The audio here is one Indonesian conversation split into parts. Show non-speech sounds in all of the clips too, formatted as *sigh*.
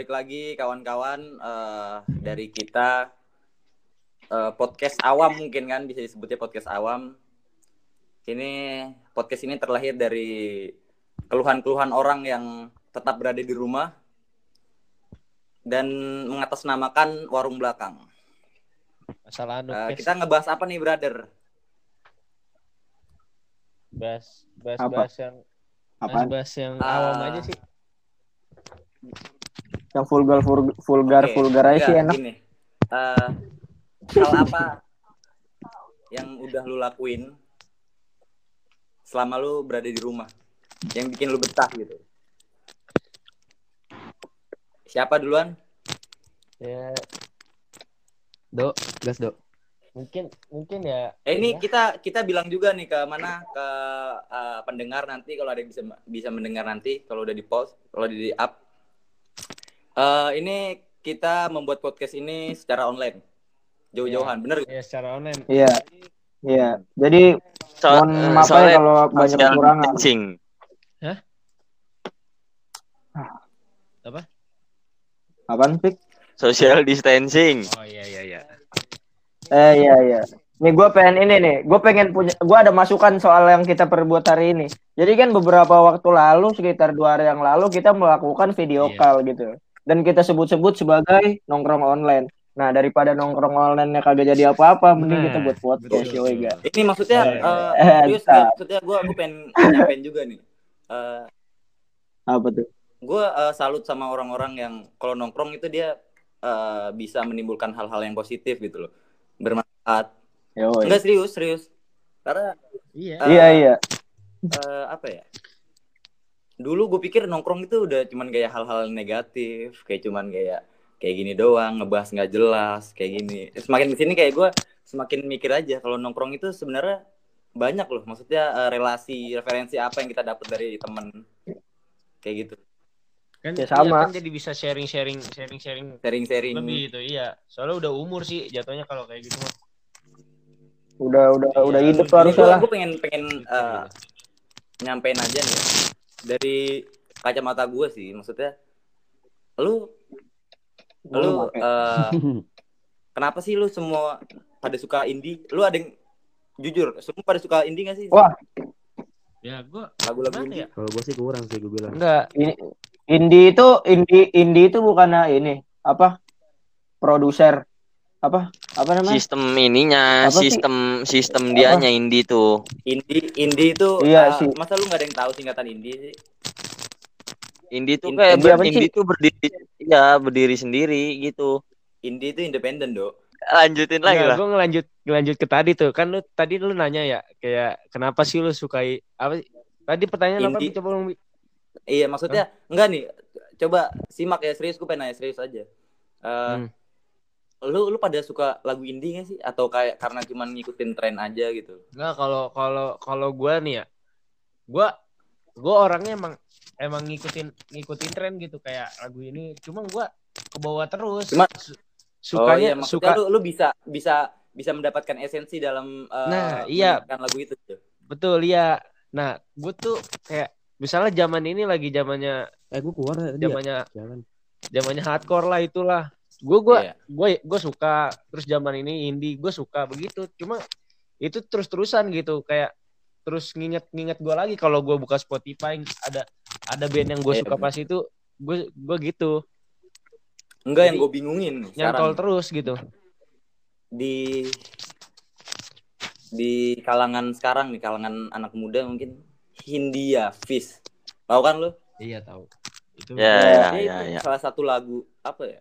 balik lagi kawan-kawan eh, dari kita eh, podcast awam mungkin kan bisa disebutnya podcast awam. Ini podcast ini terlahir dari keluhan-keluhan orang yang tetap berada di rumah dan mengatasnamakan warung belakang. Masalah anu Kes. kita ngebahas apa nih, brother? bahas bahas Apa? bahas yang bahas, Apaan? bahas yang Ah. awam aja sih. Yang vulgar vulgar vulgar, Oke, vulgar aja sih enak. Gini, Eh, hal apa yang udah lu lakuin selama lu berada di rumah yang bikin lu betah gitu? Siapa duluan? Ya Do, gas do. mungkin mungkin ya. Eh ini ya. kita kita bilang juga nih ke mana ke eh, pendengar nanti kalau ada yang bisa bisa mendengar nanti kalau udah di post kalau di up. Eh ini kita membuat podcast ini secara online jauh-jauhan, bener? ya secara online. Iya. Iya. Jadi So, mohon eh, maaf ya kalau banyak social kekurangan. distancing. Apaan, Pik? Social distancing. Oh iya iya iya. Eh iya iya. Nih gue pengen ini nih, gue pengen punya, gue ada masukan soal yang kita perbuat hari ini. Jadi kan beberapa waktu lalu, sekitar dua hari yang lalu kita melakukan video Iya. call gitu, dan kita sebut-sebut sebagai nongkrong online. Nah daripada nongkrong online kagak jadi apa-apa, mending Nah, kita buat podcast betul. yoi ga? Ini maksudnya eh, serius nih, maksudnya gue gue pengen nyampein juga nih. Eh Apa tuh? gue eh, salut sama orang-orang yang kalau nongkrong itu dia eh, bisa menimbulkan hal-hal yang positif gitu loh, bermanfaat. Yoi. Enggak serius serius. Karena Iya. eh, Iya iya. eh, apa ya? Dulu gue pikir nongkrong itu udah cuman kayak hal-hal negatif, kayak cuman kayak kayak gini doang, ngebahas nggak jelas, kayak gini. Semakin ke sini kayak gue semakin mikir aja kalau nongkrong itu sebenarnya banyak loh, maksudnya eh, relasi, referensi apa yang kita dapat dari temen, kayak gitu, Kan, Ya, iya, sama. kan jadi bisa sharing sharing sharing sharing sharing-sharing. lebih itu iya. Soalnya udah umur sih jatuhnya kalau kayak gitu mah. Udah udah Iya, udah hidup lu- tuh harusnya lah. gue pengen pengen eh, nyampein aja nih ya. Dari kacamata gue sih, maksudnya lu lu eh, *laughs* kenapa sih lu semua pada suka indie? Lu ada yang jujur, semua pada suka indie gak sih? Wah. Ya gua lagu-lagu indie. ya? Kalau gue sih kurang sih gue bilang. Enggak, Ini indie itu indie indie itu bukannya ini apa? Produser apa? Apa namanya? Sistem ininya, Apa sih? sistem sistem dianya Indi tuh. Indie indie itu Iya eh, sih. masa lu gak ada yang tahu singkatan indie sih? Indi tuh Indi kayak apa ber-? Indi tuh berdiri ya berdiri sendiri gitu. Indie itu independen, Dok. Lanjutin lagi lah. gue ngelanjut ngelanjut ke tadi tuh. Kan lu tadi lu nanya ya kayak kenapa sih lu sukai apa sih? Tadi pertanyaan apa? Indie. Bi? Coba lu. Iya, maksudnya enggak nih. Coba simak ya serius, gue pengen nanya serius aja. Eh, Hmm. Lu lu pada suka lagu indie gak sih atau kayak karena cuman ngikutin tren aja gitu? Enggak kalau kalau kalau gua nih ya. Gua gua orangnya emang emang ngikutin ngikutin tren gitu kayak lagu ini. Cuma gua ke bawah terus. Cuma- Su- oh sukanya iya, maksudnya suka lu, lu bisa bisa bisa mendapatkan esensi dalam eh, Nah, iya. lagu itu. tuh. betul ya. Nah, gua tuh kayak misalnya zaman ini lagi zamannya Eh gue keluar dia. zamannya Jalan. zamannya hardcore lah itulah. Gue gue Iya. gue gue suka terus zaman ini indie gue suka begitu. Cuma itu terus terusan gitu kayak terus nginget nginget gue lagi kalau gue buka Spotify ada ada band yang gue Iya, suka bener. pas itu gue gue gitu Enggak yang gue bingungin nyantol terus gitu. di di kalangan sekarang nih kalangan anak muda mungkin Hindia Fish tahu kan lu Iya tahu. Itu Ya, Iya. ya, ya, itu ya. salah satu lagu apa ya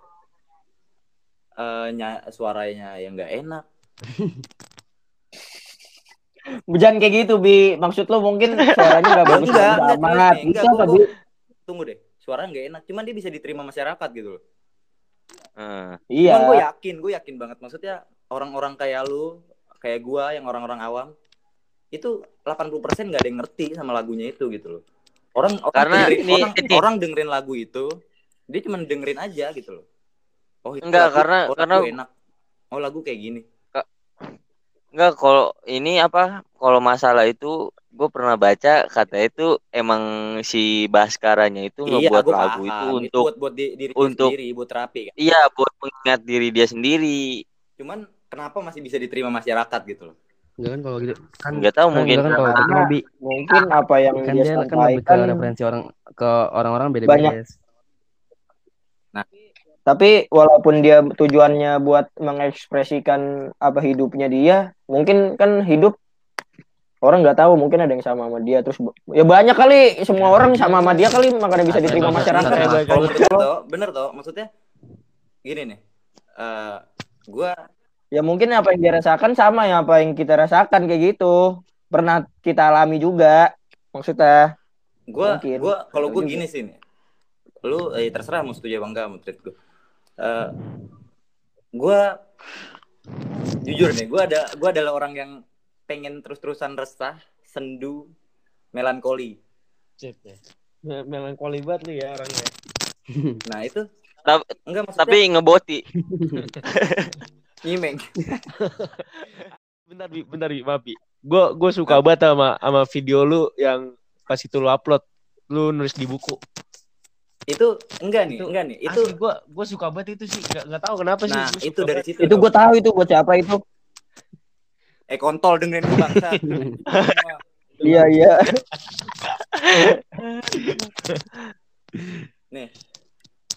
Eh, nya- suaranya yang nggak enak. *laughs* Jangan kayak gitu, Bi. Maksud lo mungkin suaranya nggak bagus enggak, bagus enggak, Enggak, apa, gua- Bi? tunggu deh. Suaranya nggak enak. Cuman dia bisa diterima masyarakat gitu loh. Eh, Iya. cuman gue yakin gue yakin banget. Maksudnya orang-orang kayak lu kayak gua yang orang-orang awam itu 80% nggak ada yang ngerti sama lagunya itu gitu loh. Orang orang Karena dengerin, ini- orang, ini- orang dengerin lagu itu dia cuma dengerin aja gitu loh oh itu Enggak, lagu- karena- oh, lagu karena- enak oh lagu kayak gini Enggak, kalau ini apa? Kalau masalah itu gue pernah baca kata itu emang si Baskaranya itu iya ngebuat lagu paham itu itu untuk buat buat di- diri untuk- sendiri buat terapi kan iya buat mengingat diri dia sendiri. cuman kenapa masih bisa diterima masyarakat gitu loh Enggak kan kalau gitu kan Enggak tahu kan mungkin enggak kan kalau gitu. Mungkin apa yang kan dia dia kan lebih ke sampaikan referensi orang ke orang-orang Banyak. Tapi walaupun dia tujuannya buat mengekspresikan apa hidupnya dia, mungkin kan hidup orang nggak tahu mungkin ada yang sama sama dia terus ya banyak kali semua orang sama sama dia kali makanya bisa diterima Bener, masyarakat. bener, ya. toh bener toh maksudnya gini nih eh gue Ya mungkin apa yang dia rasakan sama ya apa yang kita rasakan kayak gitu. Pernah kita alami juga. Maksudnya gue Mungkin. gue kalau gue Juga. gini sih nih lu eh, terserah mau setuju apa enggak mau treat gue Eh gue jujur nih gue ada gue adalah orang yang pengen terus-terusan resah sendu melankoli ya. Me- Melankoli banget lu ya orangnya. *laughs* nah itu Tapi, enggak maksudnya tapi ngeboti. *laughs* nyimeng *laughs* Bentar, Bi, bentar, Bi, maaf, Bi. Gue gue suka banget sama sama video lu yang pas itu lu upload. Lu nulis di buku. Itu enggak nih Itu- enggak nih itu gue gue suka banget itu sih. Gak, gak tahu kenapa sih. nah Gua itu dari banget. situ itu gue tahu itu buat siapa itu. eh kontol dengerin gue bangsa *laughs* Iya iya. *laughs* nih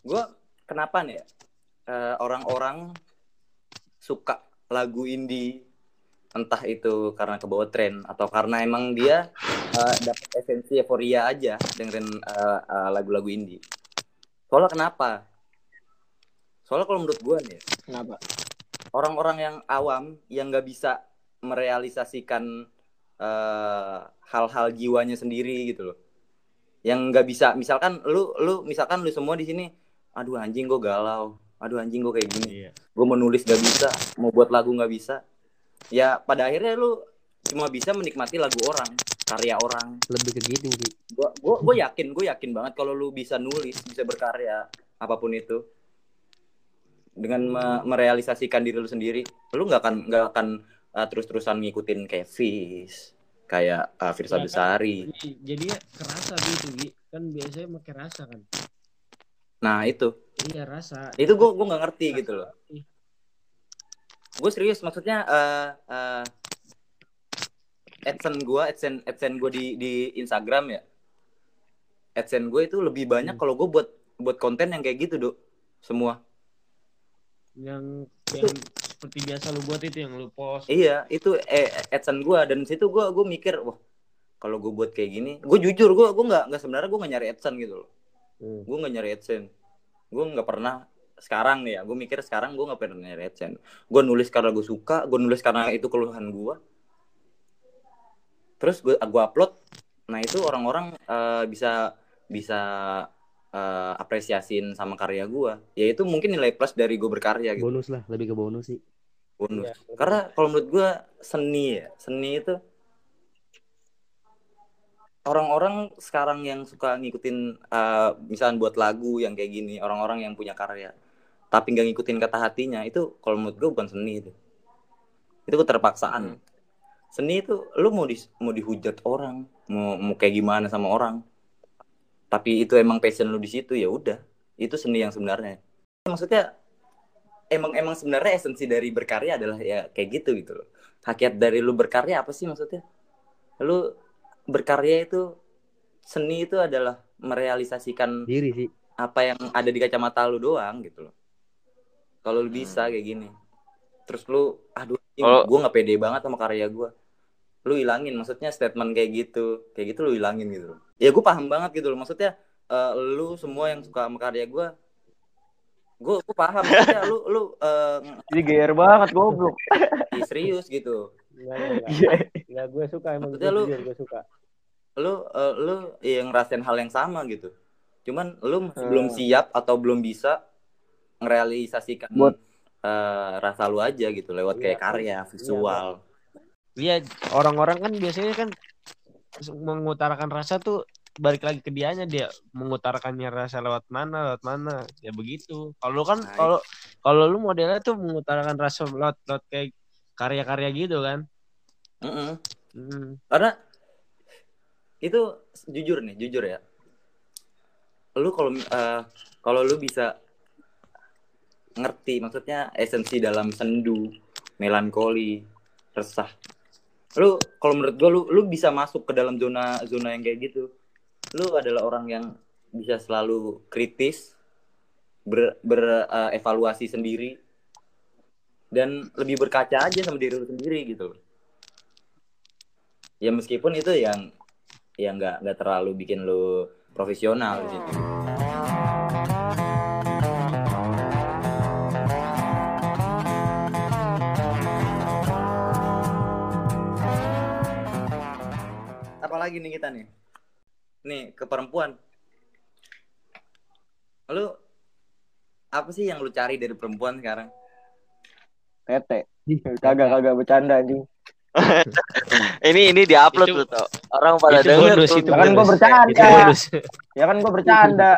gue kenapa nih ya Eh, orang-orang suka lagu indie entah itu karena kebawa tren atau karena emang dia eh, dapat esensi euforia aja dengerin eh, eh, lagu-lagu indie soalnya kenapa? Soalnya kalau menurut gue nih Kenapa? orang-orang yang awam yang nggak bisa merealisasikan eh, hal-hal jiwanya sendiri gitu loh. Yang nggak bisa misalkan lu lu misalkan lu semua di sini aduh anjing gue galau. Aduh anjing gue kayak gini. Iya. gue mau nulis gak bisa mau buat lagu nggak bisa. Ya pada akhirnya lu cuma bisa menikmati lagu orang karya orang Lebih ke gitu sih. gue gue gue yakin gue yakin banget kalau lu bisa nulis bisa berkarya apa pun itu dengan me- merealisasikan diri lu sendiri lu nggak akan nggak akan uh, terus-terusan ngikutin kayak Fis kayak uh, Firsa Ya kan? Besari Jadi- Jadinya kerasa gitu, Bi. Kan biasanya pakai rasa kan. nah itu Iya, rasa. itu gue gue nggak ngerti Rasa. gitu loh gue serius maksudnya uh, uh, adsense gue adsense adsense gue di di Instagram ya adsense gue itu lebih banyak kalau gue buat buat konten yang kayak gitu dok semua Yang yang seperti biasa lu buat itu yang lu post. Iya, itu eh, adsense gue dan situ gue gue mikir, wah kalau gue buat kayak gini, gue jujur gue gue nggak nggak sebenarnya gue nggak nyari adsense gitu loh. Hmm. Gue nggak nyari adsense. Gue nggak pernah sekarang nih ya, gue mikir sekarang gue nggak pernah nyari adsense. Gue nulis karena gue suka, gue nulis karena itu keluhan gue. Terus gue gue upload, nah itu orang-orang eh, bisa bisa eh, apresiasiin sama karya gue. Ya itu mungkin nilai plus dari gue berkarya gitu. Bonus lah, lebih ke bonus sih. Bonus. Iya. Karena kalau menurut gue seni ya, seni itu orang-orang sekarang yang suka ngikutin eh, misalnya buat lagu yang kayak gini, orang-orang yang punya karya, tapi nggak ngikutin kata hatinya, itu kalau menurut gue bukan seni itu. Itu keterpaksaan. Seni itu lu mau di, mau dihujat orang, mau mau kayak gimana sama orang. Tapi itu emang passion lu di situ ya udah. Itu seni yang sebenarnya. Maksudnya emang emang sebenarnya esensi dari berkarya adalah ya kayak gitu gitu loh. Hakikat dari lu berkarya apa sih maksudnya? Lu berkarya itu seni itu adalah merealisasikan Diri sih. apa yang ada di kacamata lu doang gitu loh. Kalau lu bisa kayak gini. Terus lu aduh Kalau- gue nggak pede banget sama karya gue. Lu hilangin maksudnya statement kayak gitu. Kayak gitu lu hilangin gitu loh. Ya gue paham banget gitu loh. Maksudnya eh, lu semua yang suka sama karya gue gue gue paham maksudnya lu lu eh, Jadi GR banget goblok. Ih, serius gitu Enggak, enggak, enggak. Iya. Enggak, gue suka emang gue Maksudnya lu- jujur, gue suka. lu eh, lu yang ngerasain hal yang sama gitu cuman lu masih belum Hmm. siap atau belum bisa ngerealisasikan Buat- eh, rasa lu aja gitu lewat Iya, kayak karya visual Iya, orang-orang kan biasanya kan mengutarakan rasa tuh balik lagi ke dianya dia mengutarakannya rasa lewat mana lewat mana ya begitu kalau lu kan kalau kalau lu modelnya tuh mengutarakan rasa lewat lewat kayak karya-karya gitu kan. Mm-mm. Hmm. karena itu jujur nih jujur ya lu kalau eh, kalau lu bisa ngerti maksudnya esensi dalam sendu melankoli resah lu kalau menurut gua lu lu bisa masuk ke dalam zona zona yang kayak gitu. Lu adalah orang yang bisa selalu kritis ber, berevaluasi sendiri dan lebih berkaca aja sama diri lu sendiri gitu ya meskipun itu yang yang nggak nggak terlalu bikin lu profesional gitu apalagi nih kita nih nih ke perempuan lu apa sih yang lu cari dari perempuan sekarang Tete. Kagak kagak bercanda anjing. *laughs* Ini ini diupload Itu- tuh tau. Orang pada itu denger bonus, itu Ya kan gua bonus. bercanda. *laughs* Ya kan gua bercanda.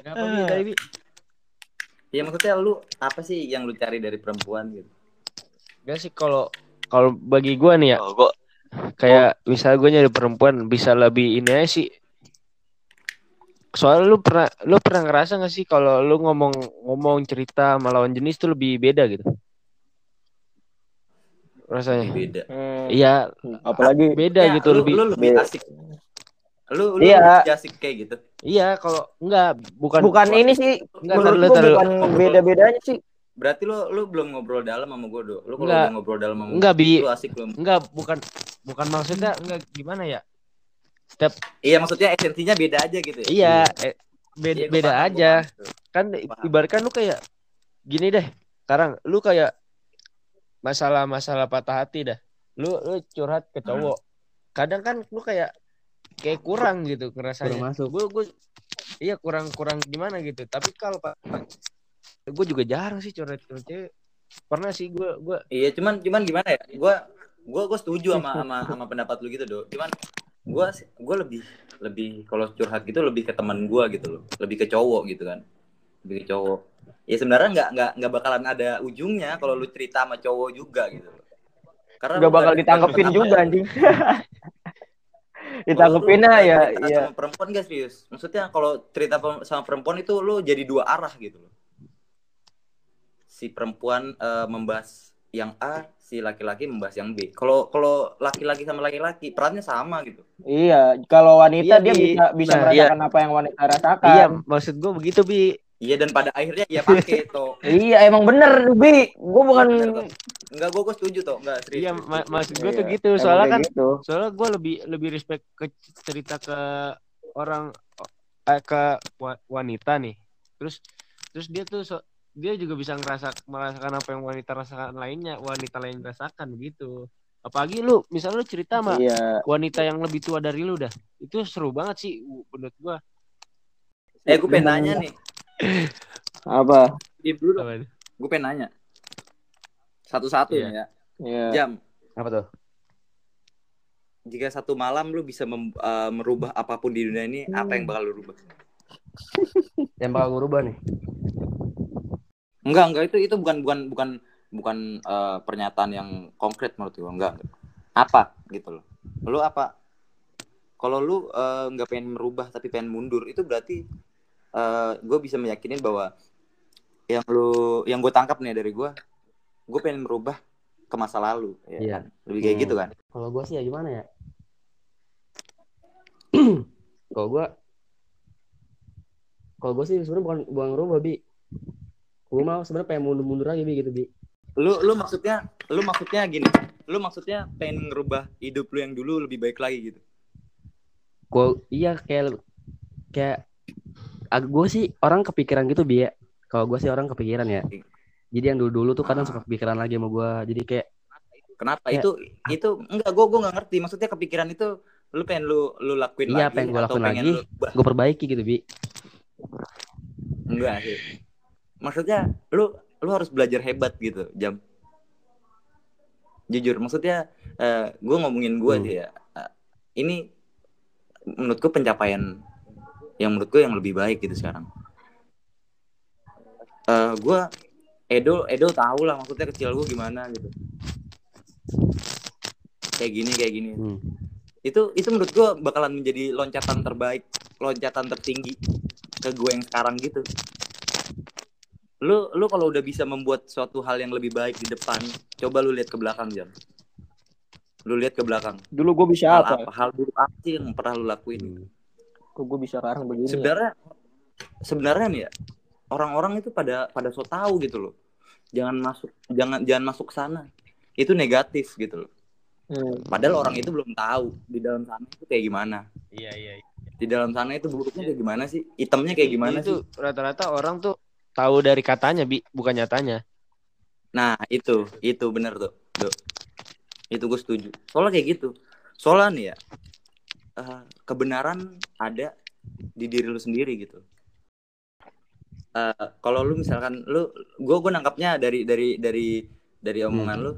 Kenapa? Tadi, ya maksudnya lu apa sih yang lu cari dari perempuan gitu Gak sih kalau kalau bagi gua nih ya Oh, gua kayak misalnya gue nyari perempuan bisa lebih ini aja sih soalnya lu pernah lu pernah ngerasa gak sih kalau lu ngomong ngomong cerita sama lawan jenis tuh lebih beda gitu rasanya beda Hmm, iya apalagi beda Ya, gitu lu, lebih lu lebih Beda. asik lu lu Iya. lebih asik kayak gitu iya kalau enggak bukan bukan ini sih Enggak, menurut taruh. bukan beda-bedanya sih. Berarti lu lu belum ngobrol dalam sama gue do lu kalau udah ngobrol dalam sama enggak bi. gua, lu asik lu enggak bukan bukan maksudnya enggak gimana ya? Setiap iya maksudnya esensinya beda aja gitu ya? Iya eh, beda, Iya, gua beda paham, gua aja. paham kan Paham. ibaratkan lu kayak gini deh sekarang lu kayak masalah-masalah patah hati dah. Lu lu curhat ke Hmm. cowok. Kadang kan lu kayak kayak kurang gitu ngerasanya. Kurang masuk. gue gue iya kurang kurang gimana gitu. Tapi kalau pak gue juga jarang sih curhat ke cewek. Pernah sih gue gue iya cuman cuman gimana ya? Gue gue gue setuju sama *laughs* sama sama pendapat lu gitu do cuman gue gue lebih lebih kalau curhat gitu lebih ke teman gue gitu loh. Lebih ke cowok gitu kan. Lebih ke cowok. Ya sebenarnya nggak nggak nggak bakalan ada ujungnya kalau lu cerita sama cowok juga gitu loh. Karena Gak lu bakal nggak- ditangkepin *laughs* nggak juga kenapa anjing. Lu aja ya. Iya. sama perempuan gak serius? Maksudnya kalau cerita sama perempuan itu lu jadi dua arah gitu loh si perempuan eh, membahas yang A si laki-laki membahas yang B. Kalau kalau laki-laki sama laki-laki perannya sama gitu. Iya, kalau wanita Iya, dia Bi. bisa bisa Nah, merasakan apa yang wanita rasakan. iya maksud gue begitu bi. Iya dan pada akhirnya ya pakai toh Iya, emang bener, Bi. Gue bukan Bener, enggak gue gue setuju toh enggak serius iya ma- maksud gue tuh Iya, gitu. emang soalnya kan gitu. soalnya gue lebih lebih respect ke cerita ke orang eh, ke wa- wanita nih. Terus terus dia tuh so- dia juga bisa ngerasa merasakan apa yang wanita rasakan lainnya wanita lain rasakan gitu apalagi lu misalnya lu cerita sama Iya. wanita yang lebih tua dari lu dah itu seru banget sih menurut gua eh gue pengen nanya nih *laughs* Apa? Dulu Apa? gue pengen nanya satu-satu Iya. ya Iya. jam Apa tuh? jika satu malam lu bisa mem- eh, merubah apa pun di dunia ini apa yang bakal lu rubah Yang bakal gue rubah nih. Enggak enggak itu itu bukan bukan bukan bukan eh, pernyataan yang konkret menurut gue enggak, apa gitu loh lu apa kalau lu eh, nggak pengen merubah tapi pengen mundur itu berarti gue bisa meyakinin bahwa yang lu yang gue tangkap nih dari gue gue pengen merubah ke masa lalu ya Iya. kan? lebih kayak Hmm. gitu kan Kalau gue sih ya gimana ya? *clears throat* kalau gue kalau gue sih sebenarnya bukan bukan ngerubah bi gue mau sebenarnya pengen mundur-mundur lagi bi gitu bi. Lu lu maksudnya lu maksudnya gini lu maksudnya pengen ngerubah hidup lu yang dulu lebih baik lagi gitu? Gue iya kayak kayak gue sih orang kepikiran gitu bi ya. Kalau gue sih orang kepikiran ya. Jadi yang dulu dulu tuh kadang Ah. suka kepikiran lagi sama gue jadi kayak kenapa? Ya. itu itu enggak gue gue nggak ngerti. Maksudnya kepikiran itu lu pengen lu lu lakuin Iya, lagi pengen gua atau lakuin pengen lagi. gue perbaiki gitu bi. Enggak sih maksudnya lu lu harus belajar hebat gitu jam. Jujur maksudnya eh gue ngomongin gue Hmm. sih ya Eh, ini menurutku pencapaian yang menurutku yang lebih baik gitu sekarang. Eh gue Edo Edo tahu lah maksudnya kecil gue gimana gitu. Kayak gini kayak gini. Hmm. itu itu menurut gue bakalan menjadi loncatan terbaik loncatan tertinggi ke gue yang sekarang gitu lu lu kalau udah bisa membuat suatu hal yang lebih baik di depan coba lu lihat ke belakang Jan lu lihat ke belakang Dulu gue bisa hal apa? apa hal buruk apa sih yang pernah lu lakuin Kok gue bisa sekarang begini? ya? sebenarnya sebenarnya nih ya orang-orang itu pada pada so tahu gitu loh jangan masuk jangan jangan masuk sana itu negatif gitu loh Hmm. padahal orang itu belum tahu di dalam sana itu kayak gimana Iya iya. iya. di dalam sana itu buruknya kayak gimana sih hitamnya kayak gimana itu sih rata-rata orang tuh tahu dari katanya bi bukan nyatanya. nah itu itu bener tuh Dok. itu gue setuju soalnya kayak gitu soalnya nih ya eh, kebenaran ada di diri lu sendiri gitu Eh, kalau lu misalkan lu gue gue nangkapnya dari dari dari dari omongan lu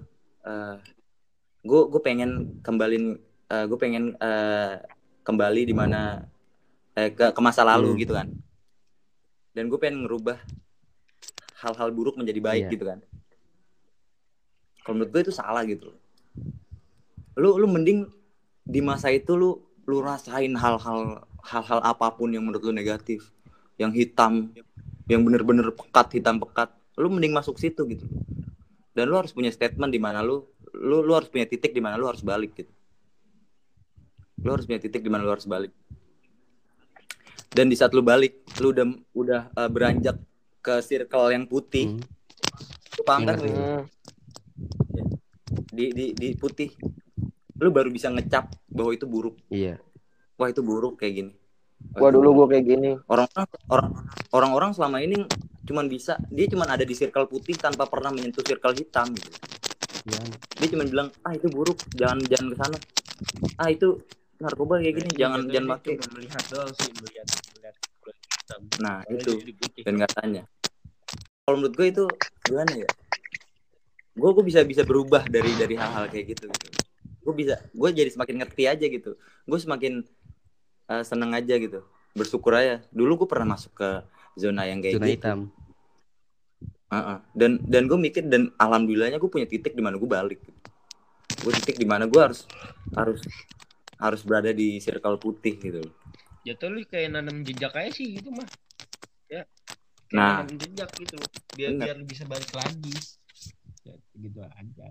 gue gue pengen kembalin gue pengen eh, kembali di mana eh, ke ke masa lalu Hmm. gitu kan dan gue pengen ngerubah hal-hal buruk menjadi baik Iya. gitu kan. Kalau menurut gue itu salah gitu. Lu lu mending di masa itu lu lu rasain hal-hal hal-hal apa pun yang menurut lu negatif. Yang hitam yang bener-bener pekat hitam pekat. Lu mending masuk situ gitu. Dan lu harus punya statement di mana lu lu lu harus punya titik di mana lu harus balik gitu. Lu harus punya titik di mana lu harus balik. Dan di saat lu balik lu udah udah uh, beranjak ke circle yang putih Hmm. lu paham kan. Hmm. di di di putih lu baru bisa ngecap bahwa itu buruk Iya. wah itu buruk kayak gini Wah, Gua itu dulu gue kayak gini. orang-orang orang orang-orang selama ini cuman bisa dia cuman ada di circle putih tanpa pernah menyentuh circle hitam gitu. Iya. dia cuman bilang ah itu buruk jangan jangan ke sana ah itu narkoba kayak gini jangan jangan pakai melihat doang sih melihat hitam. nah Padahal itu. dan katanya kalau menurut gue itu gimana ya? Gue gue bisa bisa berubah dari dari hal-hal kayak gitu, gitu. gue bisa gue jadi semakin ngerti aja gitu. Gue semakin eh, seneng aja gitu. Bersyukur aja. Dulu gue pernah masuk ke zona yang kayak Zona gitu. hitam. Heeh. dan dan gue mikir dan alhamdulillahnya gue punya titik di mana gue balik gue titik di mana gue harus harus harus berada di circle putih gitu Jatuh lu kayak nanam jejak aja sih gitu mah. Ya. Kayak Nah. nanam jejak gitu. Biar Bener. biar lu bisa balik lagi. Ya, gitu aja.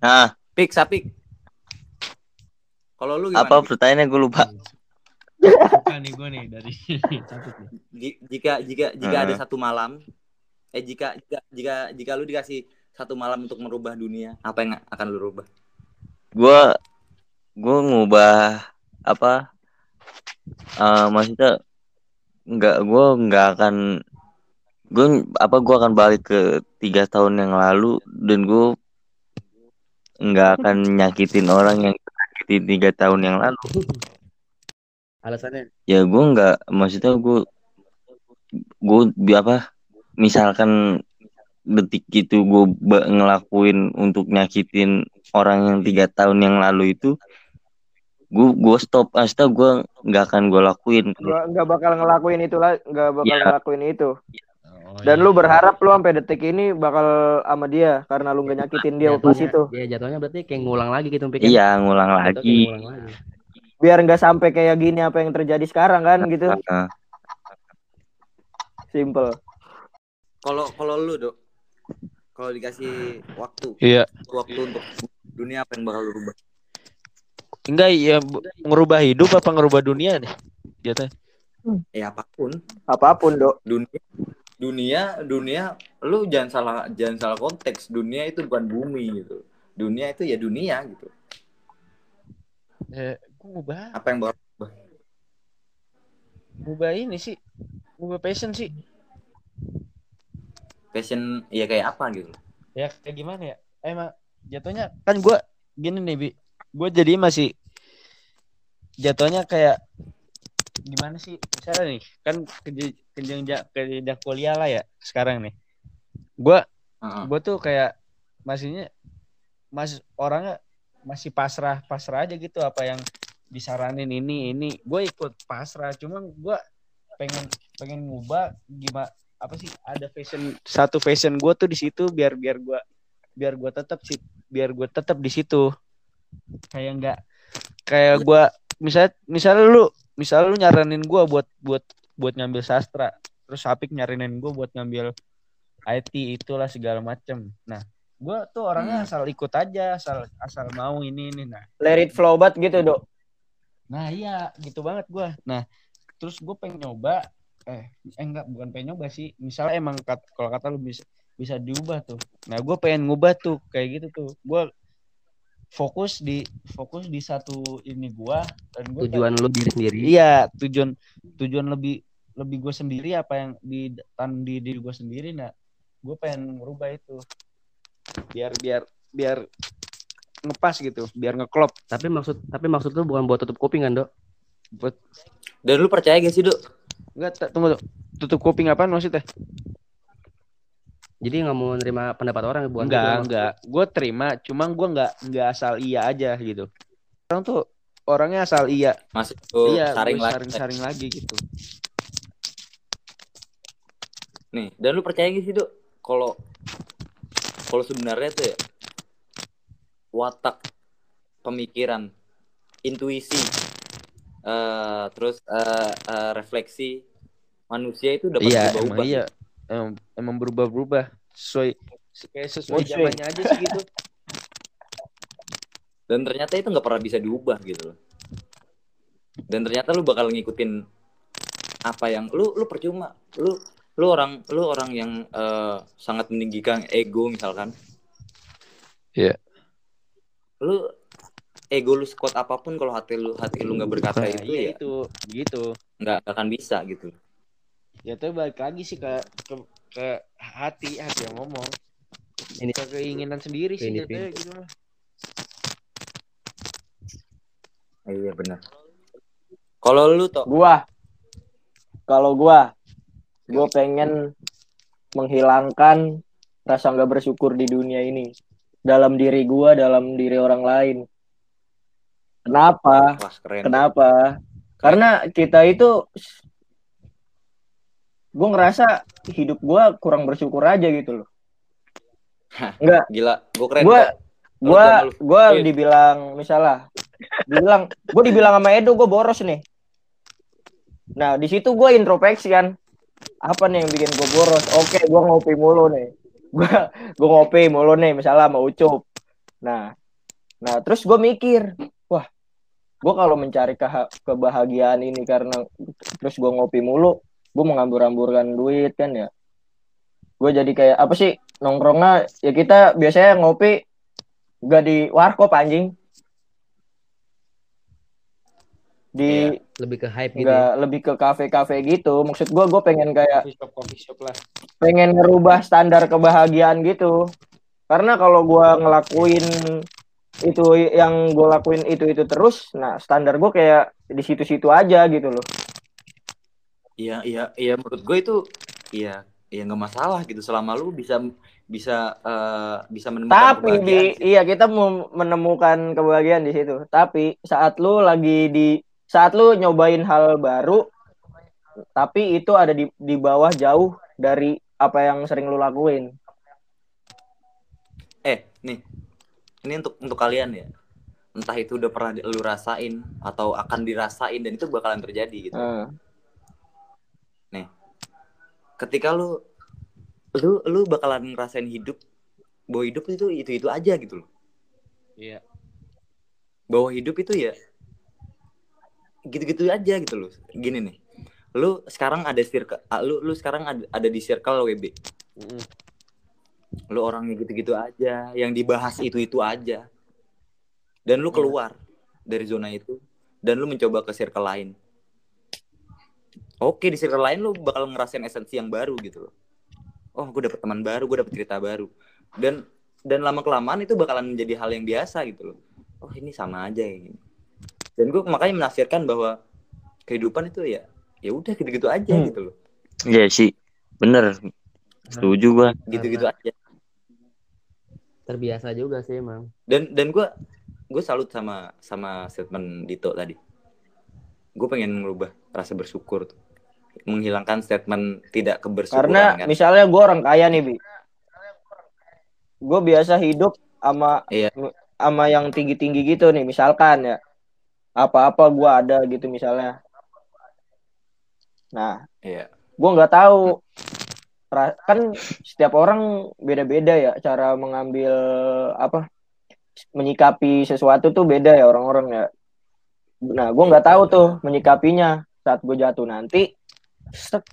Nah, pik sapik kalau lu gimana apa pertanyaannya gue lupa. Bukan nih gue nih dari *laughs* jika jika jika ada Heeh. satu malam eh jika jika jika jika lu dikasih satu malam untuk merubah dunia apa yang akan lu rubah Gue gue ngubah apa? Eh maksudnya nggak gue nggak akan gue apa gue akan balik ke tiga tahun yang lalu dan gue nggak akan nyakitin orang yang nyakitin tiga tahun yang lalu. *laughs* Alasannya? Ya gue nggak maksudnya gue gue apa misalkan detik itu gue ngelakuin untuk nyakitin orang yang tiga tahun yang lalu itu gue gue stop maksudnya gue nggak akan gue lakuin Gak, nggak bakal ngelakuin itu lah, nggak bakal Iya. ngelakuin itu. Oh, Dan iya. lu berharap lu sampai detik ini bakal sama dia karena lu nggak nyakitin dia pas jatuhnya- itu. Ya jatuhnya berarti kayak ngulang lagi gitu pikir. iya ngulang lagi ngulang lagi. Biar nggak sampai kayak gini apa yang terjadi sekarang kan gitu. Simple. kalau kalau lu dok kalau dikasih waktu Iya. waktu untuk dunia apa yang bakal lu rubah Enggak ya ngerubah hidup apa ngerubah dunia nih? Jatuh. ya apa pun Apa pun, Dok. dunia dunia dunia lu jangan salah jangan salah konteks dunia itu bukan bumi gitu dunia itu ya dunia gitu Eh, gue ngubah, apa yang rubah ngubah ini sih, ngubah passion sih. passion ya kayak apa gitu Ya kayak gimana ya? Emang jatuhnya kan gue gini nih bi, gue jadi masih jatuhnya kayak gimana sih? Misalnya nih, kan kerja kerja kuliah lah ya sekarang nih. Gue Heeh. gue tuh kayak masihnya mas orangnya masih pasrah pasrah aja gitu apa yang disaranin ini ini gue ikut pasrah cuma gue pengen pengen ngubah gimana apa sih ada fashion satu fashion gue tuh di situ biar biar gue biar gue tetap sih biar gue tetap di situ kayak nggak kayak gue misalnya misalnya lu misalnya lu nyaranin gue buat buat buat ngambil sastra terus Apik nyaranin gue buat ngambil IT itulah segala macem nah gue tuh orangnya Hmm. asal ikut aja asal asal mau ini ini nah Let it flow banget gitu, Dok. Nah iya gitu banget gua. Nah terus gue pengen nyoba eh eh enggak bukan pengen nyoba sih. Misalnya emang kat, kalau kata lu bisa bisa diubah tuh. Nah gue pengen ngubah tuh kayak gitu tuh. Gue fokus di fokus di satu ini gua dan gua Tujuan lu diri sendiri. Iya tujuan tujuan lebih lebih gue sendiri apa yang di tan di diri gue sendiri nah gue pengen merubah itu biar biar biar ngepas gitu biar ngeklop Tapi maksud tapi maksud lu bukan buat tutup kuping kan, Dok? buat Dan lu percaya gak sih, Dok? Enggak, tunggu tuh. Tutup kuping apaan maksudnya? Jadi nggak mau nerima pendapat orang bukan enggak, gitu, enggak. Gue terima, cuma gue enggak enggak asal iya aja gitu. Orang tuh orangnya asal iya. Masuk tuh iya, saring lah. saring-saring lagi gitu. Nih, dan lu percaya gak sih, Dok? Kalau kalau sebenarnya tuh ya watak pemikiran, intuisi, eh terus eh, eh, refleksi manusia itu dapat Iya, berubah-ubah. iya. Emang, emang berubah-berubah sesuai kayak sesuai Oke. zamannya aja sih gitu. Dan ternyata itu nggak pernah bisa diubah gitu loh. Dan ternyata lu bakal ngikutin apa yang lu lu percuma. Lu lu orang lu orang yang eh, sangat meninggikan ego misalkan. Iya. Lu ego lu sekuat apa pun kalau hati lu hati lu nggak berkata Nah, itu iya ya itu, gitu. nggak akan bisa gitu. Ya tapi balik lagi sih ke ke, ke hati, hati yang ngomong. Ini- ke keinginan sendiri sih Ini- jatuhnya gitu mah. Iya benar. Kalau lu toh Gua kalau gua gua pengen menghilangkan rasa nggak bersyukur di dunia ini dalam diri gua, dalam diri orang lain. Kenapa? wah keren. Kenapa? Karena kita itu gue ngerasa hidup gue kurang bersyukur aja gitu loh. Gila, gue keren. Gue gue gue dibilang misalnya, dibilang gue dibilang sama Edo gue boros nih. Nah di situ gue introspeksi kan. Apa nih yang bikin gue boros? Oke, gue ngopi mulu nih. Gue gue ngopi mulu nih, misalnya sama Ucup. Nah, nah terus gue mikir, wah, gue kalau mencari keha- kebahagiaan ini karena terus gue ngopi mulu, gue mengambur-amburkan duit kan ya. Gue jadi kayak apa sih nongkrongnya ya kita biasanya ngopi gak di warkop anjing. Di Lebih ke hype gitu. ya. lebih ke kafe-kafe gitu. Maksud gue gue pengen kayak Coffee shop, coffee shop lah. pengen ngerubah standar kebahagiaan gitu. Karena kalau gua ngelakuin itu yang gue lakuin itu itu terus, nah standar gue kayak di situ-situ aja gitu loh. Iya, iya, iya. Menurut gue itu, iya, iya nggak masalah gitu. Selama lu bisa bisa eh, bisa menemukan Tapi kebahagiaan di sih. iya kita mau menemukan kebahagiaan di situ. Tapi saat lu lagi di saat lu nyobain hal baru, tapi itu ada di di bawah jauh dari apa yang sering lu lakuin. Eh, nih, ini untuk untuk kalian ya. Entah itu udah pernah lu rasain atau akan dirasain dan itu bakalan terjadi gitu. Nah, Ketika lu lu lu bakalan ngerasain hidup bahwa hidup itu itu itu aja gitu loh. Iya. Bahwa hidup itu ya gitu-gitu aja gitu loh. Gini nih. Lu sekarang ada circle lu lu sekarang ada, ada di circle WB. Mm-mm. Lu orangnya gitu-gitu aja, yang dibahas itu-itu aja. Dan lu keluar dari zona itu dan lu mencoba ke circle lain. Oke, di circle lain lu bakal ngerasain esensi yang baru gitu loh. Oh, gue dapet teman baru, gue dapet cerita baru. Dan dan lama kelamaan itu bakalan menjadi hal yang biasa gitu loh. Oh, ini sama aja gini. Dan gue makanya menafsirkan bahwa kehidupan itu ya ya udah gitu-gitu aja Hmm. gitu loh. Iya sih, bener. Setuju gua. Gitu-gitu aja. Terbiasa juga sih emang. dan dan gue gue salut sama sama statement Dito tadi gue pengen merubah rasa bersyukur tuh menghilangkan statement tidak kebersyukuran Karena kan. misalnya gue orang kaya nih, Bi. Gue biasa hidup sama Iya. sama yang tinggi-tinggi gitu nih, misalkan ya. Apa-apa gue ada gitu misalnya. Nah, Iya. gue nggak tahu. Kan setiap orang beda-beda ya cara mengambil apa menyikapi sesuatu tuh beda ya orang-orang ya. Nah, gue nggak tahu tuh menyikapinya saat gue jatuh nanti. Set.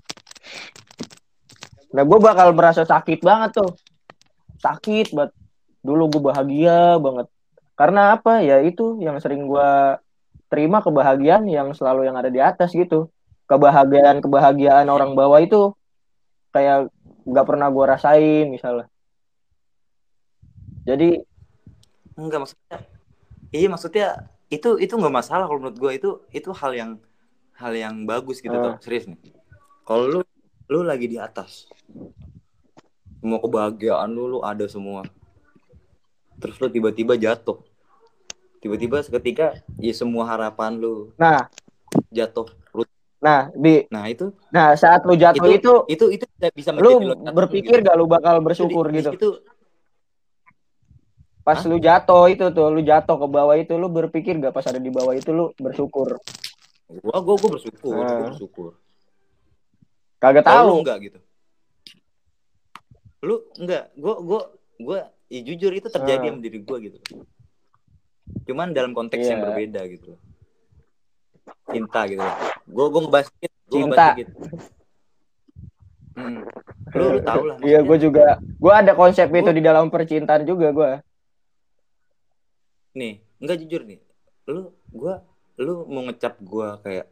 Nah, gue bakal merasa sakit banget tuh. Sakit banget. Dulu gue bahagia banget. Karena apa? Ya itu yang sering gue terima kebahagiaan yang selalu yang ada di atas gitu. Kebahagiaan-kebahagiaan orang bawah itu kayak nggak pernah gue rasain misalnya. Jadi Enggak maksudnya. Iya maksudnya itu itu nggak masalah kalau menurut gue itu itu hal yang hal yang bagus gitu Ah. tuh serius nih. Kalau lu lu lagi di atas, semua kebahagiaan lu lu ada semua. Terus lu tiba-tiba jatuh. Tiba-tiba seketika ya semua harapan lu nah, jatuh. Nah, Bi, Nah itu nah saat lu jatuh itu, itu itu bisa bisa lu berpikir gitu. gak lu bakal Itu di- bersyukur di gitu? situ Pas lu jatuh itu tuh, lu jatuh ke bawah itu, lu berpikir gak pas ada di bawah itu lu bersyukur? gua gua gua bersyukur, gua Ah. bersyukur. Kagak Kalau lu tahu. enggak gitu. Lu enggak, gua gua gua ya jujur itu terjadi Ah. sama diri gua gitu. Cuman dalam konteks yang Iya. berbeda gitu. Cinta gitu. Gua gua ngebahas dikit, gua Cinta. ngebahas dikit. Hmm. Lu, lu tau lah. Iya, gue juga, gue ada konsep itu Gua- di dalam percintaan juga gue. Nih, enggak jujur nih. Lu gua lu mau ngecap gua kayak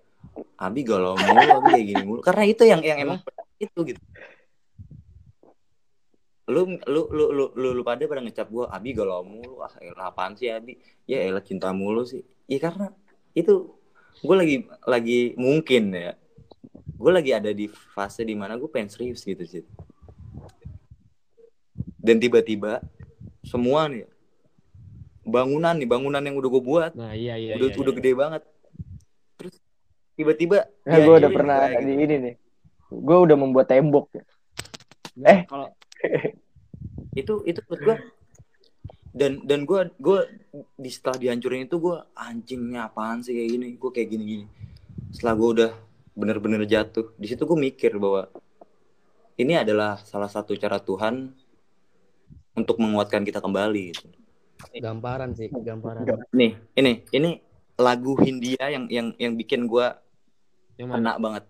Abi galau mulu, Abi kayak gini mulu. Karena itu yang yang emang itu gitu. Lu lu lu lu lu, lu pada pada ngecap gua Abi galau mulu. Ah, elah apaan sih Abi? Ya elah cinta mulu sih. Ya karena itu gue lagi lagi mungkin ya. Gue lagi ada di fase di mana gue pengen serius gitu sih. Dan tiba-tiba semua nih bangunan nih bangunan yang udah gue buat Nah, iya iya. udah iya, udah iya. gede banget tiba-tiba Nah, ya, gue udah iya, pernah kayak di gitu. ini nih. Gue udah membuat tembok. Nggak, eh. kalau *laughs* itu itu menurut gue dan dan gue gue di setelah dihancurin itu gue anjingnya apaan sih kayak gini gue kayak gini gini setelah gue udah bener-bener jatuh di situ gue mikir bahwa ini adalah salah satu cara Tuhan untuk menguatkan kita kembali gitu. Gamparan sih, gamparan. nih ini ini lagu Hindia yang yang yang bikin gue yang mana? kena banget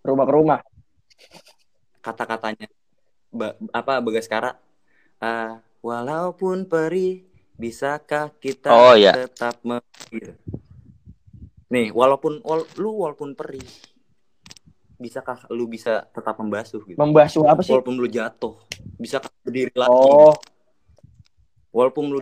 Rumah ke rumah. kata-katanya ba apa Bagaskara Ah, walaupun perih bisakah kita Oh, iya. tetap mengalir nih walaupun wal, lu walaupun perih bisakah lu bisa tetap membasuh gitu Membasuh apa sih? walaupun lu jatuh bisakah berdiri lagi Oh, walaupun lu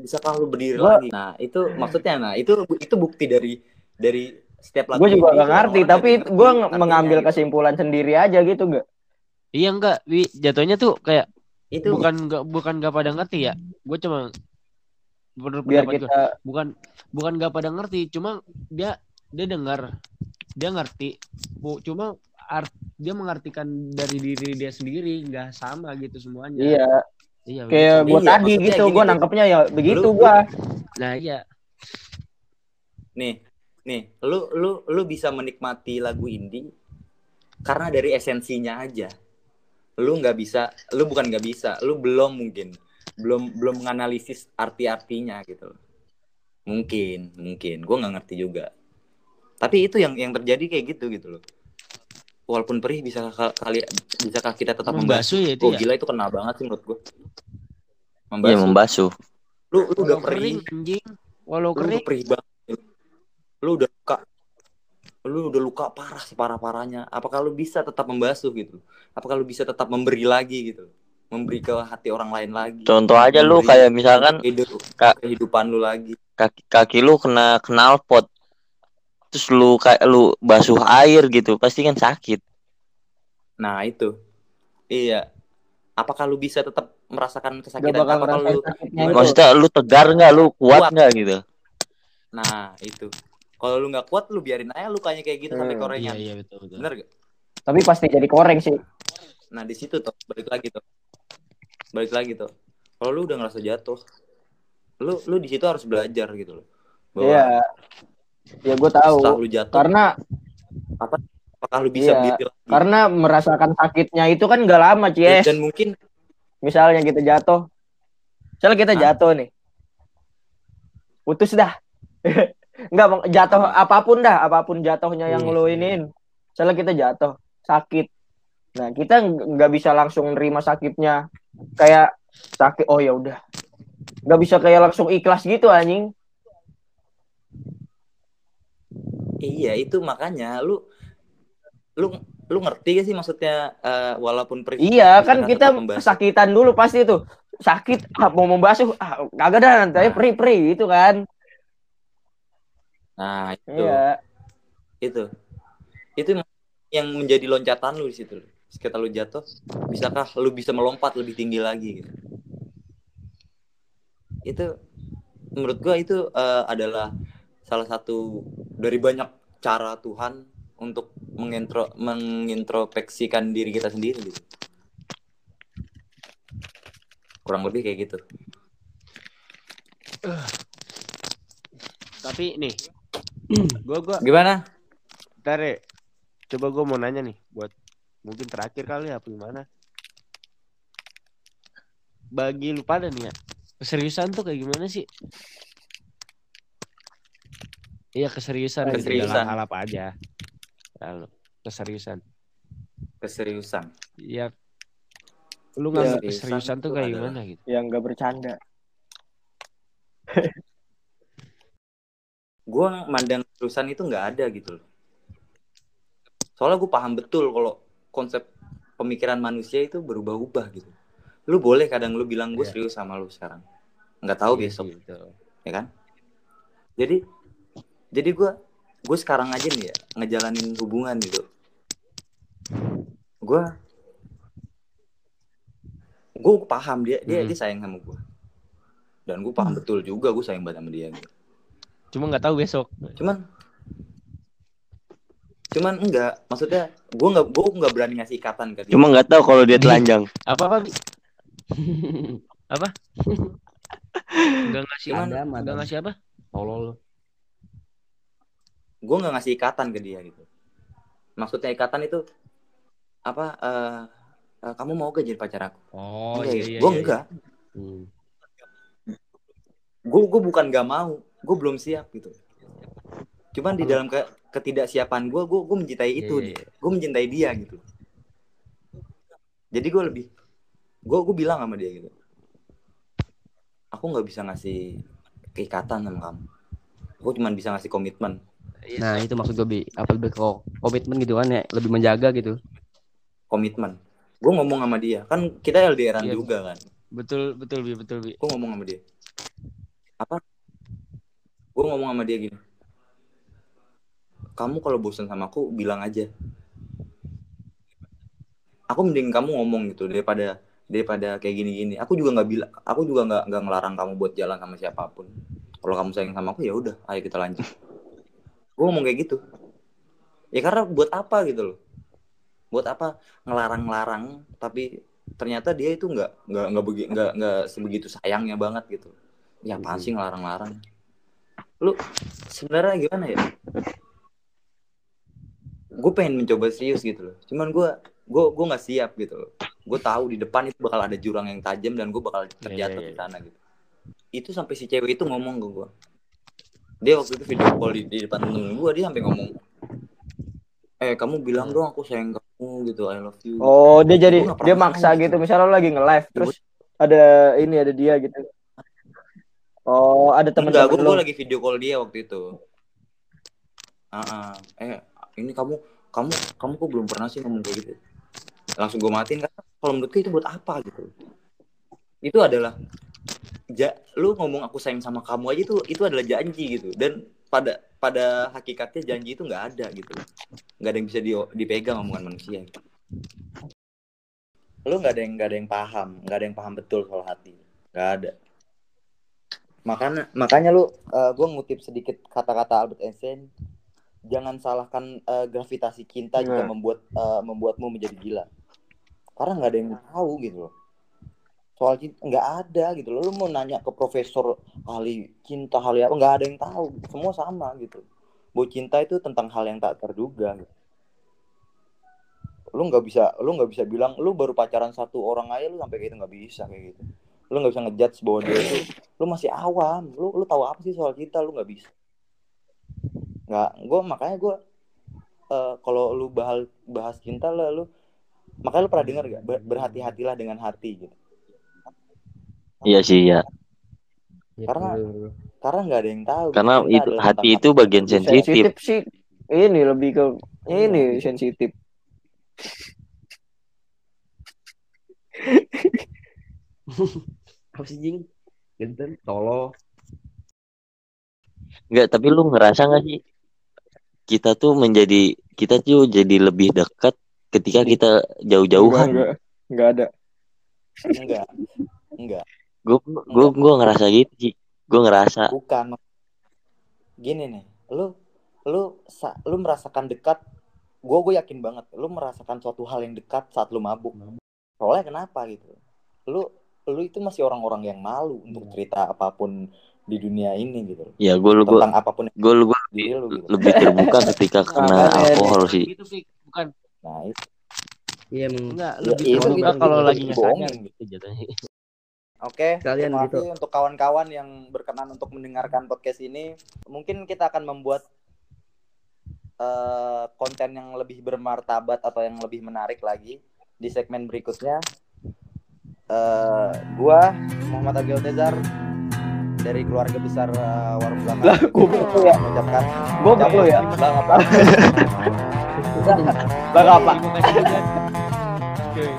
bisakah lu berdiri Gua- lagi nah itu maksudnya nah itu itu bukti dari dari setiap lagu gue juga gak ngerti, tapi gue mengambil gitu. kesimpulan sendiri aja gitu gak? Iya enggak, Wi, jatuhnya tuh kayak itu bukan enggak bukan enggak pada ngerti ya. Gue cuma menurut Biar kita bukan bukan enggak pada ngerti, cuma dia dia dengar, dia ngerti. Bu, cuma art, dia mengartikan dari diri dia sendiri nggak sama gitu semuanya. iya Iya, kayak gue Iya, tadi gitu, gue nangkepnya ya begitu gue. Nah, iya. nih nih lu lu lu bisa menikmati lagu indie karena dari esensinya aja lu nggak bisa lu bukan nggak bisa lu belum mungkin belum belum menganalisis arti-artinya gitu loh. mungkin mungkin gue nggak ngerti juga tapi itu yang yang terjadi kayak gitu gitu loh walaupun perih bisa kali bisakah kita tetap membasuh ya itu oh ya. gila itu kena banget sih menurut gue Iya membasuh membasuh. lu lu udah Walau perih kering anjing. Walau lu kering. perih banget lu udah luka lu udah luka parah separah parahnya apakah lu bisa tetap membasuh gitu apakah lu bisa tetap memberi lagi gitu memberi ke hati orang lain lagi Contoh aja lu kayak misalkan hidup Kak- kehidupan lu lagi kaki kaki lu kena knalpot. Terus lu kayak lu basuh air gitu, pasti kan sakit. nah itu iya apakah lu bisa tetap merasakan kesakitan apakah lu. Maksudnya lu tegar nggak, lu kuat Kuat. nggak gitu. nah itu kalau lu nggak kuat lu biarin aja lukanya kayak gitu sampai Hmm, Iya korengan iya betul betul. bener gak Tapi pasti jadi koreng sih. nah di situ tuh balik lagi tuh balik lagi tuh kalau lu udah ngerasa jatuh lu lu di situ harus belajar gitu loh bahwa Iya. Ya gue tahu. lu jatuh Karena apakah lu bisa Iya, berdiri lagi karena merasakan sakitnya itu kan gak lama, Cies. dan mungkin Misalnya kita jatuh. Misalnya kita Hah? jatuh nih. Putus dah. *laughs* Enggak, Bang. jatuh apa pun dah, apa pun jatuhnya yang Iya, iya. iniin. Misalnya kita jatuh, sakit. Nah, kita ng- nggak bisa langsung nerima sakitnya. Kayak sakit, oh ya udah. Nggak bisa kayak langsung ikhlas gitu anjing. iya itu makanya lu lu lu ngerti gak sih maksudnya eh, walaupun pri- Iya, kan kita kesakitan dulu pasti tuh. Sakit, ah, mau membasuh, ah, kagak dah nanti Nah. pri-pri gitu kan. Nah itu. Iya. itu. Itu yang menjadi loncatan lu di situ. Sekitar lu jatuh bisakah lu bisa melompat lebih tinggi lagi gitu? Itu menurut gua itu eh, adalah salah satu dari banyak cara Tuhan untuk mengintro mengintrospeksikan diri kita sendiri gitu. Kurang lebih kayak gitu. Tapi nih, gua gua gimana Ntar ya, coba gue mau nanya nih buat mungkin terakhir kali apa gimana. Bagi lu pada nih ya, keseriusan tuh kayak gimana sih? Iya keseriusan, Keseriusan. hal apa aja. Lalu keseriusan. keseriusan Iya. Lu ngambil Keseriusan keseriusan tuh kayak gimana gitu? Yang nggak bercanda. Gue mandang keseriusan itu nggak ada gitu loh soalnya gue paham betul kalau konsep pemikiran manusia itu berubah-ubah gitu lu boleh kadang lu bilang gue Iya. serius sama lu sekarang nggak tahu Iya besok betul. ya kan jadi jadi gue gue sekarang aja nih ya ngejalanin hubungan gitu gue gue paham dia dia Hmm. dia sayang sama gue dan gue paham betul juga gue sayang banget sama dia gitu. Cuma nggak tahu besok. cuman cuman enggak maksudnya gue nggak gue nggak berani ngasih ikatan ke dia Cuma nggak tahu kalau dia telanjang. *laughs* Apa *laughs* apa? Bi? apa? Enggak ngasih Cuman- Ada, Enggak madam. ngasih apa? Tolol gue nggak ngasih ikatan ke dia gitu maksudnya ikatan itu apa eh eh, kamu mau gak jadi pacar aku Oh enggak iya gitu. iya. gue iya, enggak Hmm. gue gue bukan gak mau gue belum siap gitu. Cuman di dalam ke ketidaksiapan gue gue gue mencintai itu Iya, iya. gue mencintai dia gitu. Jadi gue lebih gue gue bilang sama dia gitu. Aku nggak bisa ngasih keikatan sama kamu. Aku cuma bisa ngasih komitmen. Iya, Nah itu maksud gue bi. Apa lebih ke komitmen gitu kan ya? Lebih menjaga gitu. komitmen. Gue ngomong sama dia. Kan kita LDRan Iya. juga kan? Betul betul bi betul bi. gue ngomong sama dia. Apa gue ngomong sama dia gini. Kamu kalau bosan sama aku bilang aja. Aku mending kamu ngomong gitu daripada daripada kayak gini-gini. Aku juga nggak bilang aku juga nggak nggak ngelarang kamu buat jalan sama siapa pun. Kalau kamu sayang sama aku ya udah ayo kita lanjut. Gue ngomong kayak gitu. Ya karena buat apa gitu loh. Buat apa? Ngelarang-larang tapi ternyata dia itu nggak nggak nggak nggak sebegitu sayangnya banget gitu. Ya apaan sih ngelarang-larang lu sebenarnya gimana ya gue pengen mencoba serius gitu loh cuman gue gue gue nggak siap gitu loh gue tahu di depan itu bakal ada jurang yang tajam dan gue bakal terjatuh iya, di iya. sana gitu itu sampai si cewek itu ngomong ke gue dia waktu itu video call di, di depan temen gue dia sampai ngomong eh kamu bilang dong aku sayang kamu gitu I love you Oh, dia jadi dia maksa gitu. gitu. Misalnya lo lagi nge-live terus ada ini ada dia gitu. Oh, ada Enggak, teman-teman gue lo. lagi video call dia waktu itu. Ah, ah. eh ini kamu kamu kamu kok belum pernah sih ngomong kayak gitu? Langsung gue matiin kan. Kalau menurut gue itu buat apa gitu? Itu adalah ja, lu ngomong aku sayang sama kamu aja itu itu adalah janji gitu. Dan pada pada hakikatnya janji itu nggak ada gitu. Nggak ada yang bisa di- dipegang omongan manusia. Gitu. Lu nggak ada yang nggak ada yang paham, nggak ada yang paham betul soal hati. Nggak ada. Makanya makanya lu eh, gua ngutip sedikit kata-kata Albert Einstein jangan salahkan eh, gravitasi cinta Nah. membuat eh, membuatmu menjadi gila. Karena nggak ada yang tahu gitu loh. Soal cinta nggak ada gitu loh. Lu mau nanya ke profesor ahli cinta ahli apa nggak ada yang tahu. Semua sama gitu. Bahwa cinta itu tentang hal yang tak terduga gitu. lu nggak bisa lu nggak bisa bilang lu baru pacaran satu orang aja lu sampai kayak gitu nggak bisa kayak gitu lu nggak bisa ngejudge bahwa dia itu lu masih awam. Lu lu tahu apa sih soal cinta? Lu nggak bisa. Nggak gue makanya gue eh, kalau lu bahas bahas cinta lah lu makanya lu pernah dengar gak Ber- berhati-hatilah dengan hati gitu. Iya sih ya. Ya, Karena- bener. karena nggak ada yang tahu Karena Cinta itu adalah hati itu bagian sensitif. sensitif sih. Ini lebih ke ini Iya. sensitif *laughs* apa sih jing? Genten tolo. Enggak, tapi lu ngerasa nggak sih kita tuh menjadi kita tuh jadi lebih dekat ketika kita jauh-jauhan. enggak enggak ada. Enggak enggak. Gue gue gue ngerasa gitu sih. Gue ngerasa. Bukan gini nih lu lu sa- lu merasakan dekat gue gue yakin banget lu merasakan suatu hal yang dekat saat lu mabuk. Soalnya kenapa gitu? Lu lu itu masih orang-orang yang malu untuk cerita apa pun di dunia ini gitu ya gue lu gue tentang apa pun gue lu gue lu gitu lebih terbuka ketika kena alkohol sih. Gitu, Fik. Bukan. nah itu iya emang Enggak, Ya, lebih itu terbuka gitu, kalau gitu, lagi sadar gitu. gitu jatuhnya. Oke, Kalian terima gitu. kasih untuk kawan-kawan yang berkenan untuk mendengarkan podcast ini. Mungkin kita akan membuat eh, konten yang lebih bermartabat atau yang lebih menarik lagi di segmen berikutnya. Eh, gua Muhammad Agil Tezar dari keluarga besar eh, Warung Belakang. Lah, goblok lu ya. Mengucapkan goblok lu ya Bang apa? *laughs* bang apa.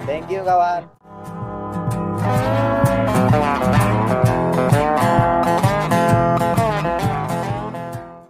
Thank you kawan.